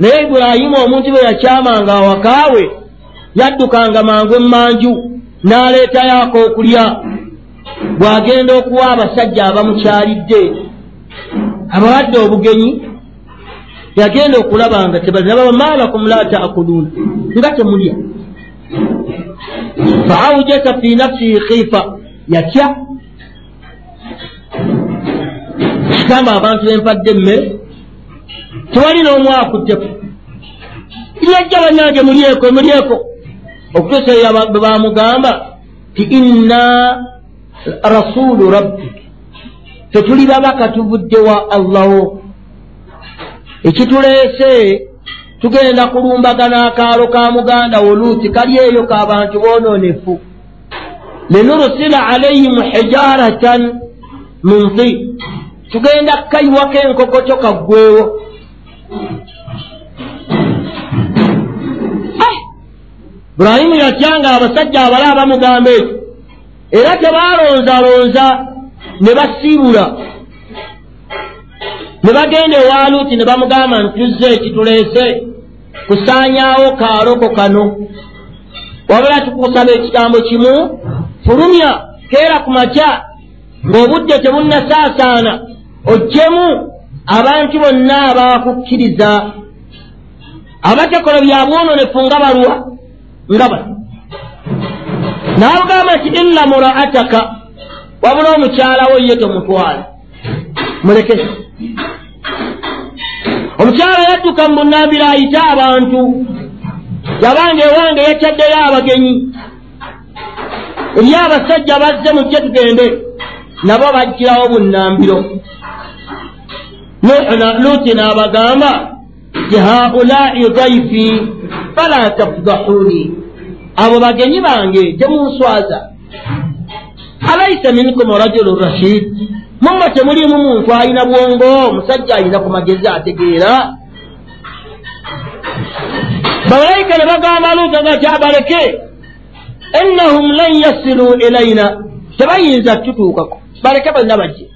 B: naye ibulayimu omuntu bwe yakyamanga awakaawe yaddukanga mangu emmanju n'aleetayoako okulya bw'agenda okuwa abasajja abamukyalidde abawadde obugenyi yagenda okulaba nga tebazaba maalakum la taakuluuna nga temulya. Faaujasa fi nafsihi khiifa yatya. Gamba abantu bempadde emmere tewali n'omwakuddeku yajja bannange mulyeko mulyeko. Okutuusa bwe bamugamba ti inna rasulu rabbik tetuli babaka tuvudde wa allahu ekituleese tugenda kulumbagana akaalo ka muganda wo luuti kali eyo k'abantu boonoonefu linurusila alaihim hijaratan min ti. Tugenda kukayiwako enkokoto kaggwewo ibulayimu yatyanga abasajja abala abamugamba ekyo era tebalonzalonza ne basiibula. Ne bagenda ewa luuti ne bamugamba nti tuzze ekituleese kusaanyaawo kaaloko kano. Wabula tukusaba ekigambo kimu fulumya keera ku makya ng'obudde tebunnasaasaana ojjemu abantu bonna abaakukkiriza. Abatekola byabwononefu nga balwa nga bano n'abugamba nti illa muraataka wabula omukyalawo ye tomutwala muleke. Omukyala yadduka mu bunambiro ayite abantu. Yabanga ewange yakyaddeyo abagenyi. Eri abasajja bazze mujje tugende nabo bajjirawo bunambiro luuti n'abagamba ti haulai daifi fala tafdahuni abo bagenyi bange temunswaza alaisa minkum rajulu rashid. Mumwe temulimu muntu alina bwongo omusajja alina ku magezi ategeera. Bamalayika ne bagamba luuta nga kyabaleke innahum lan yasilu ilaina tebayinza tutuukako baleke balina bajje.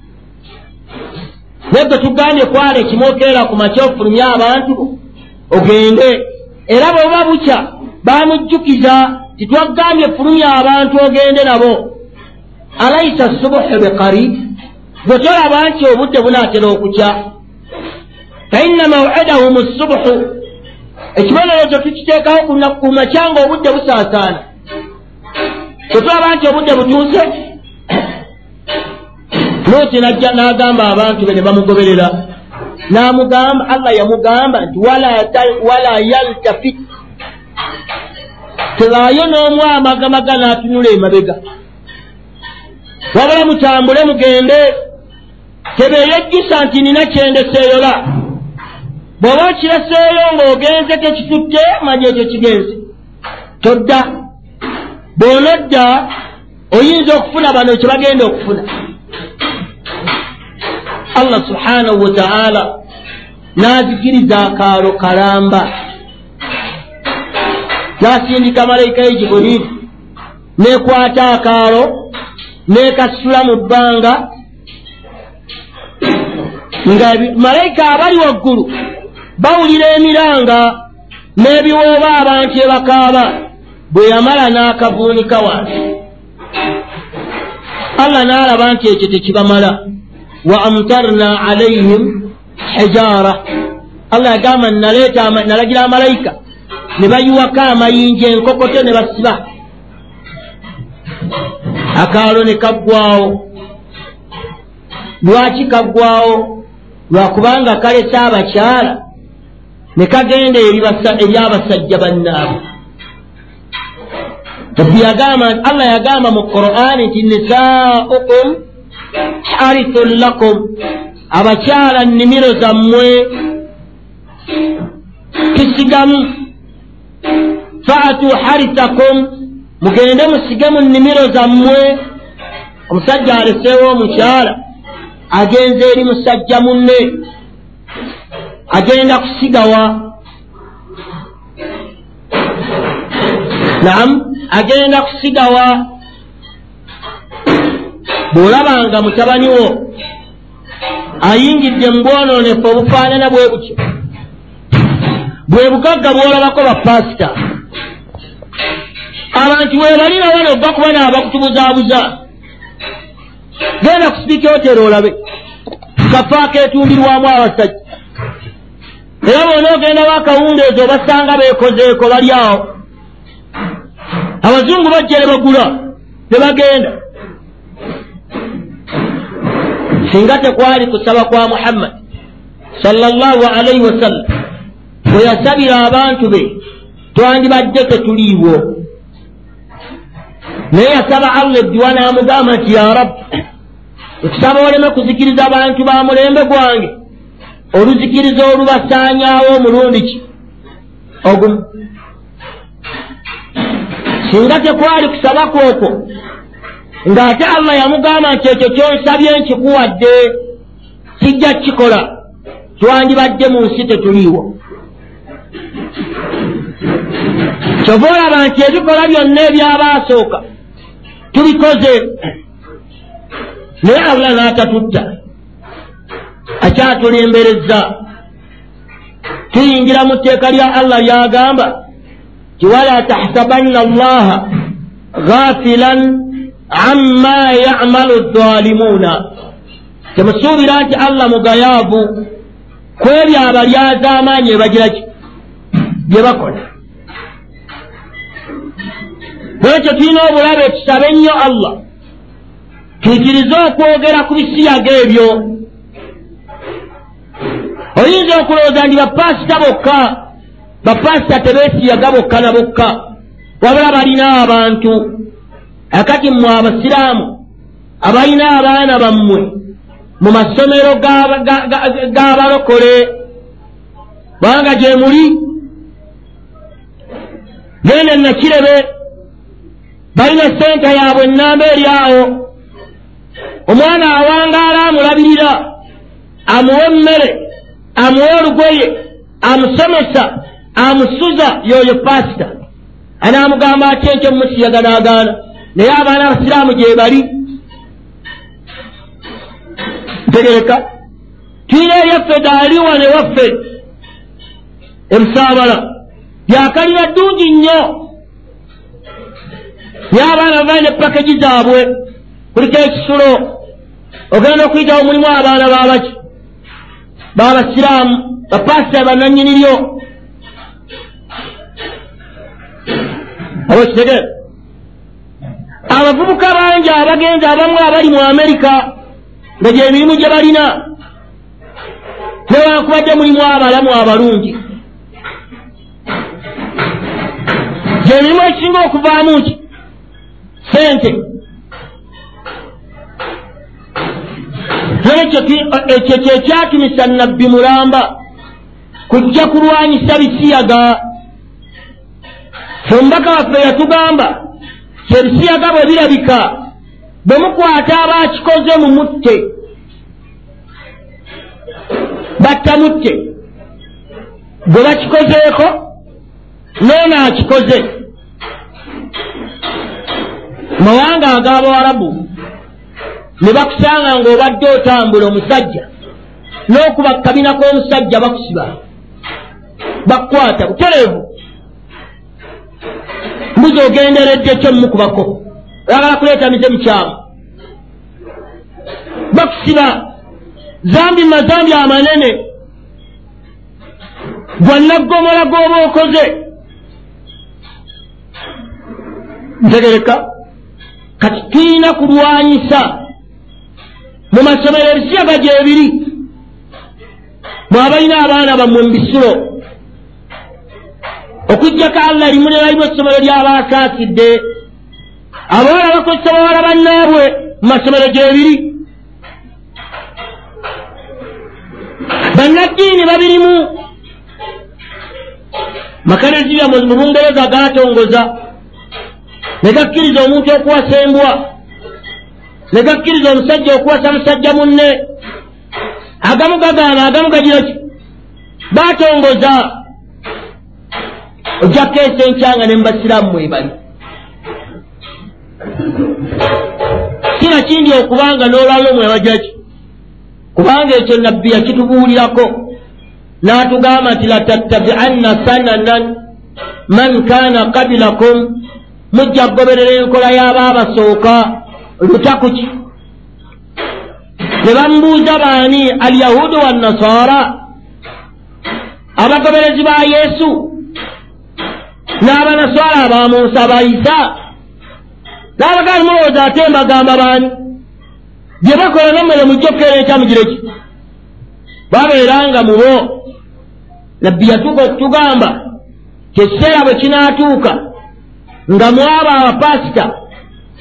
B: Nebwe tugambye kwala ekimwokerera ku makya ofulumye abantu ogende. Era bweoba bukya bamujjukiza titwagambye fulumya abantu ogende nabo. Alaisa subuhi bekarib bwe tolaba nti obudde bunaatera okukya. Faina mawidahum subuhu ekibonerezo tukiteekawo ku makya nga obudde busaasaana. Tetulaba nti obudde butuuse luuti najja n'agamba abantu be ne bamugoberera. N'amugamba allah yamugamba nti wala yaltafit tebaayo n'omu amagamaga n'atunula emabega. Wabula mutambule mugende. Tebeeyejjusa nti nina kyendeseeyola. Bw'oba okireseeyo ng'ogenze tekitutte manya ekyo kigenze. Todda. Bw'onodda oyinza okufuna bano kye bagenda okufuna. Allah subhanahu wataala n'azikiriza akaalo kalamba n'asindika malayika ye jibuliiri n'ekwata akaalo n'ekasitula mu bbanga nga malayika abali waggulu bawulira emiranga n'ebiwooba abantu ebakaaba bwe yamala n'akavuunika wansi allah n'alaba nti ekyo tekibamala wa amtarna alaihim hijaara. Allah yagamba nalagira amalayika ne bayiwako amayinja enkokoto ne basiba. Akaalo ne kaggwawo lwaki kaggwawo lwakubanga kalesa abakyala ne kagenda eri abasajja bannaabwe. Rabbi yagamba allah yagamba mu qur'ani nti nisaukum harithun lakum. Abakyala nnimiro zammwe kisigamu faatu harithakum mugende musige mu nnimiro zammwe. Omusajja aleseewo omukyala. Agenza eri musajja munne. Agenda kusigawa nam agenda kusigawa bw'olabanga mutabani wo ayingidde mu bwonoonefu obufaanana bwe butyo bwe bugagga bw'olabako bapasita abantu webalina wano ojja kuba naabakutubuzaabuza genda ku sipiika hoteri olabe. Kafa akeetundirwamu abasajja. Era bona ogendawo akawundeezo obasanga beekozeeko bali awo. Abazungu bajja ne bagula ne bagenda. Singa tekwali kusaba kwa muhammad sallallahu alaihi wasallam bwe yasabira abantu be twandibadde tetuliiwo. Naye yasaba allah eddiwa n'amugamba nti ya rabbi okusaba oleme kuzikiriza abantu ba mulembe gwange oluzikiriza olubasaanyaawo omulundi ki? Ogumu singa tekwali kusaba kwokwo ng'ate allah yamugamba nti ekyo kyonsabye nkikuwadde kijja kukikola. Twandibadde mu nsi tetuliiwo kyova olaba nti ebikola byonna ebyabaasooka tubikoze. Naye allah n'atatutta akyatulembereza tuyingira mu tteeka lya allah lyagamba ti wala tahsabanna allaha ghafilan amma yamalu dhalimuuna temusuubira nti allah mugayaavu ku ebyo abalyaza amaanyi ebagira ki? Bye bakola lwekyo tulina obulabe tusabe nnyo allah. Tuyikirize okwogera ku bisiyaga ebyo oyinza okulowooza ndi bapasita bokka. Bapasita tebeesiyaga bokka na bokka. Wabula balina abantu. Akati mmwe abasiraamu abalina abaana bammwe mu masomero g'abalokole kubanga gye muli genda nakirebe balina sente yaabwe ennamba eri awo. Omwana awangaala amulabirira amuwa emmere amuwa olugoye amusomesa amusuza yoyo pasita. Anaamugamba ati enkyo mumusiyaga n'agaana naye abaana abasiraamu gye bali. Ntegereka tuyina eryaffe gaali wane waffe emusaabala byakalira ddungi nnyo naye abaana bavayo ne pakeji zaabwe kuliko ekisulo ogenda okuyitawo mulimu abaana babaki babasiraamu bapasita bananyiniryo abo kitegeera abavubuka bangi abagenzi abamu abali mu amerika nga gyemirimu gye balina newankubadde mulimu abalamu abalungi. Gyemirimu ekisinga okuvaamu ki sente ekyo kyekyatumisa nabbi mulamba kujja kulwanyisa bisiyaga. Omubaka waffe yatugamba kyebisiyaga bwe birabika bwe mukwata abakikoze mu mutte. Batta mutte. Gwe bakikozeeko noono akikoze mawanga ag'abawarabu ne bakusanga ng'obadde otambula omusajja n'okuba kabina k'omusajja bakusiba bakkwata butereevu. Mbuzi ogenderedde kyo mukubako oyagala kuleeta mize mukyamu bakusiba zambi mazambi amanene gwanaggomola gw'oba okoze. Ntegereka kati tuyina kulwanyisa. Mu masomero ebisiyaga gyebiri mwe abalina abaana bammwe mu bisulo okugjako allah limu ne balimu essomero ly'abaakaasidde abawala bakozesa bawala bannaabwe mu masomero gyebiri bannaddiini babirimu. Makanezia mu bungereza gatongoza ne gakkiriza omuntu okuwasa embwa ne gakkiriza omusajja okuwasa musajja munne. Agamu gagaana agamu gagira ki? Batongoza ojjako ensenkyanga ne mubasiraamu mwebali kina kindi okubanga n'olwalo mwebagira ki? Kubanga ekyo nabbi yakitubuulirako. N'atugamba nti latattabi'anna sananan man kaana qabilakum mujja kugoberera enkola y'abaabasooka lutakuki ne bamubuuza baani alyahudu wannasaara? Abagoberezi ba yesu n'abanaswala abamuusa bayisa n'abagala mulowooza ate mbagamba baani? Bye bakola nammere mujja okukeera ekyamugire ki? Babeeranga mubo nabbi yatuuka okutugamba kyekiseera bwe kinaatuuka nga mwaba abapasita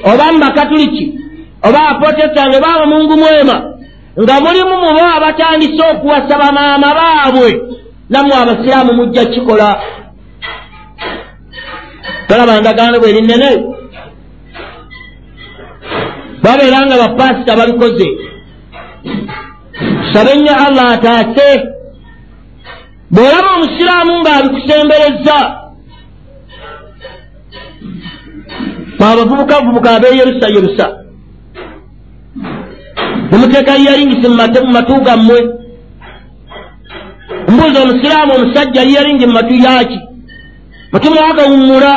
B: oba mu bakatuliki oba abaprotestant oba abamungu mwema nga mulimu mubo abatandise okuwasa bamaama baabwe nammwe abasiraamu mujja kikola. Tolaba ndagaano bwe erinene babeera nga bapasita babikoze tusabe nnyo allah ataase. Bw'olaba omusiraamu ng'abikusembereza abavubuka vubuka abeyerusa yerusa nemuteeka yeringisi mu matu gammwe. Mbuuza omusiraamu omusajja yeringi mu matu yaki matu mwagawummula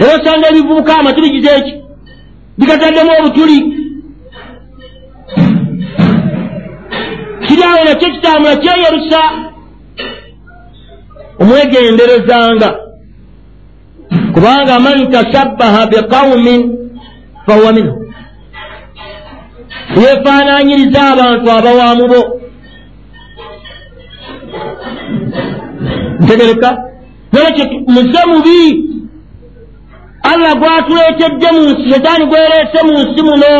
B: era osanga ebivubuka amatu bigize eki bigataddemu obutuli. Kiri awo nakyo kitambula kyeyerusa omwegenderezanga kubanga man tashabbaha biqaumin fahuwa minhu yefaananyiriza abantu abawaamu bo ntegereka nolwekyo muze mubi allah gwatuleetedde mu nsi setaani gwereese mu nsi muno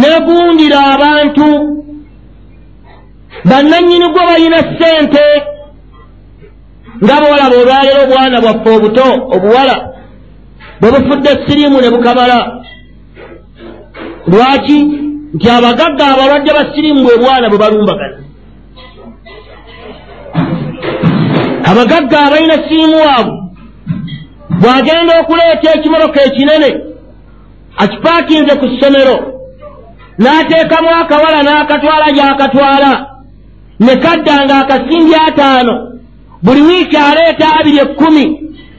B: negundira abantu. Bannannyini gwe balina ssente nga bwolaba olwaleero obwana bwaffe obuto obuwala bwe bufudde siriimu ne bukamala lwaki? Nti abagagga abalwadde ba siriimu bwe bwana bwe balumbagana. Abagagga abalina siriimu waabwe bw'agenda okuleeta ekimoroka ekinene akipaakinze ku ssomero n'ateekamu akawala n'akatwala gy'akatwala ne kadda nga akasimbi ataano buli wiiki aleeta abiri ekkumi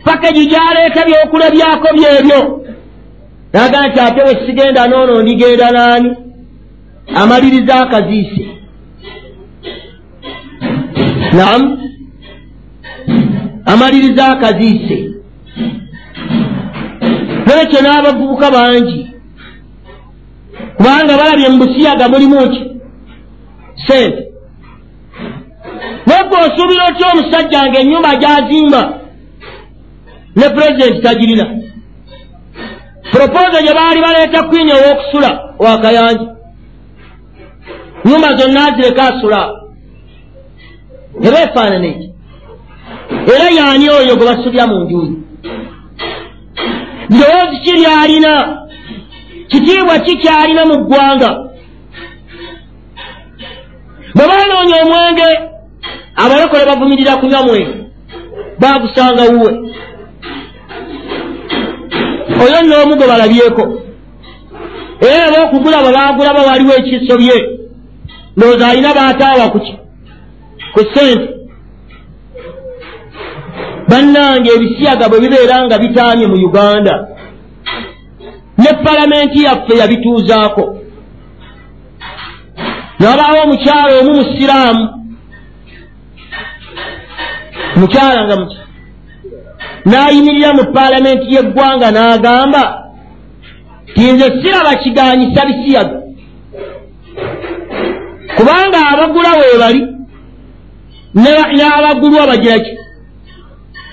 B: pakeji gy'aleeta byokulabyako byebyo. Naga nti ate we sigenda noono ndigenda n'ani amaliriza akaziise. Namu amaliriza akaziise. Nekyo n'abavubuka bangi kubanga balabye mu busiyaga mulimu ki? Sente nagwe osuubira otya omusajja nga ennyumba gyazimba? Ne pulezidenti tagirina. Propoza gye baali baleeta kwini ow'okusula wakayanja nyumba zonna zireka asula. Eba efaanana eki? Era yaani oyo gwe basulya mu njuyi? Ndowoozi ki lyalina? Kitiibwa ki kyalina mu ggwanga? Bwe banoonya omwenge abalokole bavumirira kunywa mwenge bagusanga wuwe. Oyo n'omu gwe balabyeko. Era baokugulaba bagulaba waliwo ekiso bye ndowooza alina baataawa kuki ku ssente. Bannange ebisiyaga bwe bibeera nga bitaamye mu uganda ne palamenti yaffe yabituuzaako. Nabaawo omukyalo omu musiraamu mukyala nga muki n'ayimirira mu palamenti y'eggwanga n'agamba ti nze siraba kiganyisa bisiyaga kubanga abagula weebali n'abagulwa bagiraki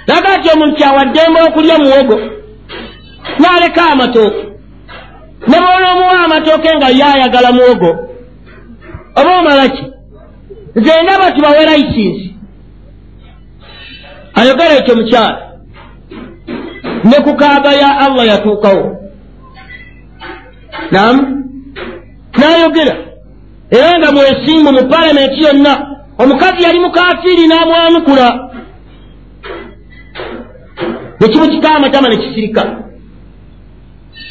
B: laga nti omuntu kyawaddembe okulya muwogo n'aleka amatooke ne bona omuwa amatooke nga ye ayagala muwogo oba omalaki nze ndaba tubawe layisinsi ayogera ekyo mukyala. Ne ku kaaga ya allah yatuukawo. Nam n'ayogera. Era nga mwesimbu mu palamenti yonna omukazi yali mukafiiri n'amwanukula. Nekimukika amatama nekisirika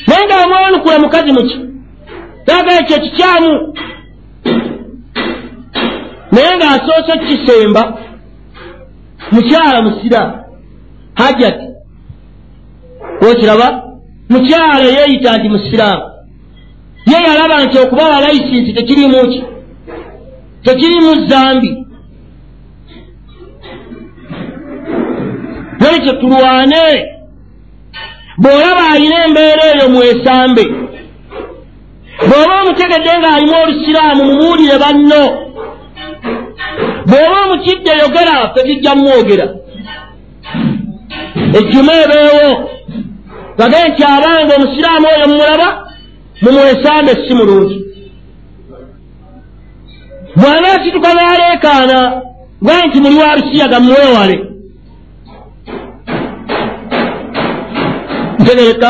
B: naye nga amwanukula mukazi muki taga ekyo kikyamu naye ng'asoose kisemba mukyala musiraamu hajati okiraba? Mukyala yeeyita nti musiraamu. Ye yalaba nti okubawa layisinsi tekirimu ki? Tekirimu zambi. Nolekyo tulwane. Bw'olaba alina embeera eyo mwesambe bw'oba omutegedde ng'alimu olusiraamu mumuwulire banno bw'oba omukidde yogera ffe tujja mumwogera ejjuma ebeewo gage nti abanga omusiraamu oyo mumulaba mumwesambe si mulungi bw'anaasituka n'aleekaana gwe nti muli wa lusiyaga mumwewale ntegereka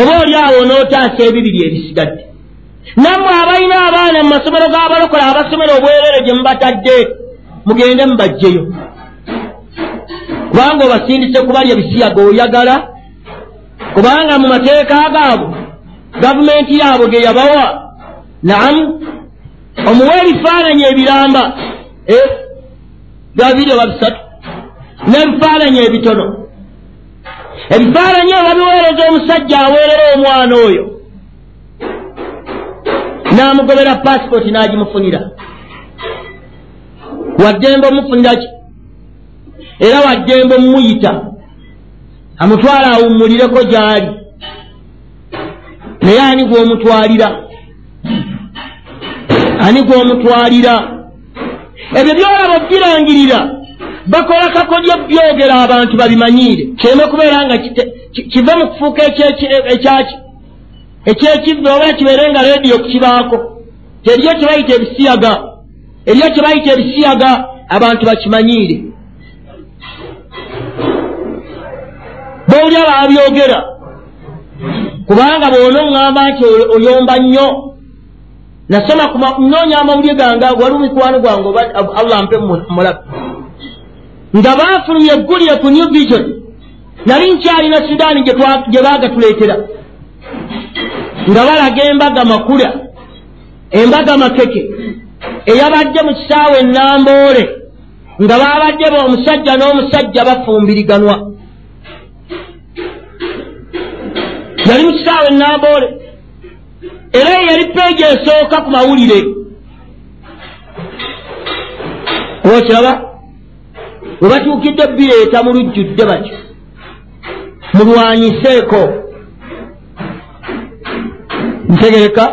B: oba oli awo n'otaasa ebibiri ebisigadde nammwe abalina abaana mu masomero g'abalokola abasomera obwerere gye mubatadde mugende mubajjeyo. Kubanga obasindise kubalya bisiyaga oyagala kubanga mu mateeka gaabwe gavumenti yaabwe ge yabawa naamu omuwa ebifaananyi ebiramba byabiri oba bisatu n'ebifaananyi ebitono. Ebifaananyi ababiweereza omusajja aweerera omwana oyo n'amugobera paasipooti n'agimufunira waddembe omufunira ki? Era waddembe omumuyita amutwala awummulireko gy'ali. Naye ani gw'omutwalira? Ani gw'omutwalira? Ebyo byolaba birangirira bakola kakodyo byogera abantu babimanyiire kireme kubeera nga kive mu kufuuka ekyaki ekyekivve oba kibeere nga rediyo kukibaako teriyo kye bayita ebisiyaga eriyo kye bayita ebisiyaga abantu bakimanyiire bowulya babyogera. Kubanga bwona oŋŋamba nti oyomba nnyo. Nasoma kunoonya amawulire gange waliwo mikwano gwange oba allah mpe mulabe. Nga baafulumya eggulire ku new vision. Nali nkyalina sudaani gye baagatuleetera. Nga balaga embaga makula embaga makeke eyabadde mu kisaawe enamboole nga baabadde omusajja n'omusajja bafumbiriganwa yali mu kisaawe enamboole era yali peegi esooka ku mawulire. Okiraba we batuukidde bireeta mu lujjudde batyo mulwanyiseeko ntegereka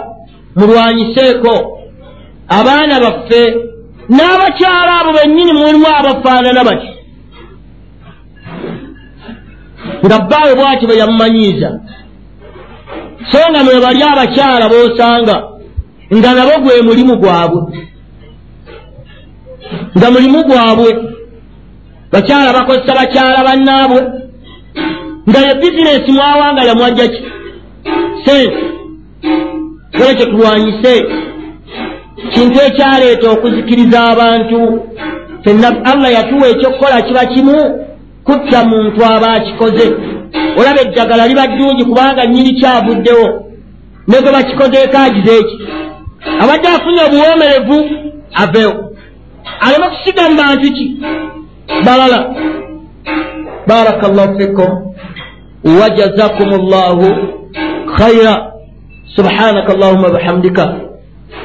B: mulwanyiseeko abaana baffe n'abakyala abo bennyini mulimu abafaanana batyo nga bbaawe bwati bwe yamumanyiiza so nga mwe bali abakyala b'osanga nga nabo gwe mulimu gwabwe. Nga mulimu gwabwe. Bakyala bakozesa bakyala bannaabwe. Nga ye bizinesi mwawanga yamwajja ki? Sente. Olekyo tulwanyise kintu ekyaleeta okuzikiriza abantu. Fenna allah yatuwa ekyokukola kiba kimu kutta muntu aba akikoze. Olaba eddagala liba ddungi kubanga nyini kyavuddewo. Ne gwe bakikozeeko agize eki abadde afunye obuwoomerevu avewo aleme kusiga mu bantu ki? Balala. Baraka llahu fikum. Wajazakum llahu khaira subhanaka allahuma bihamdika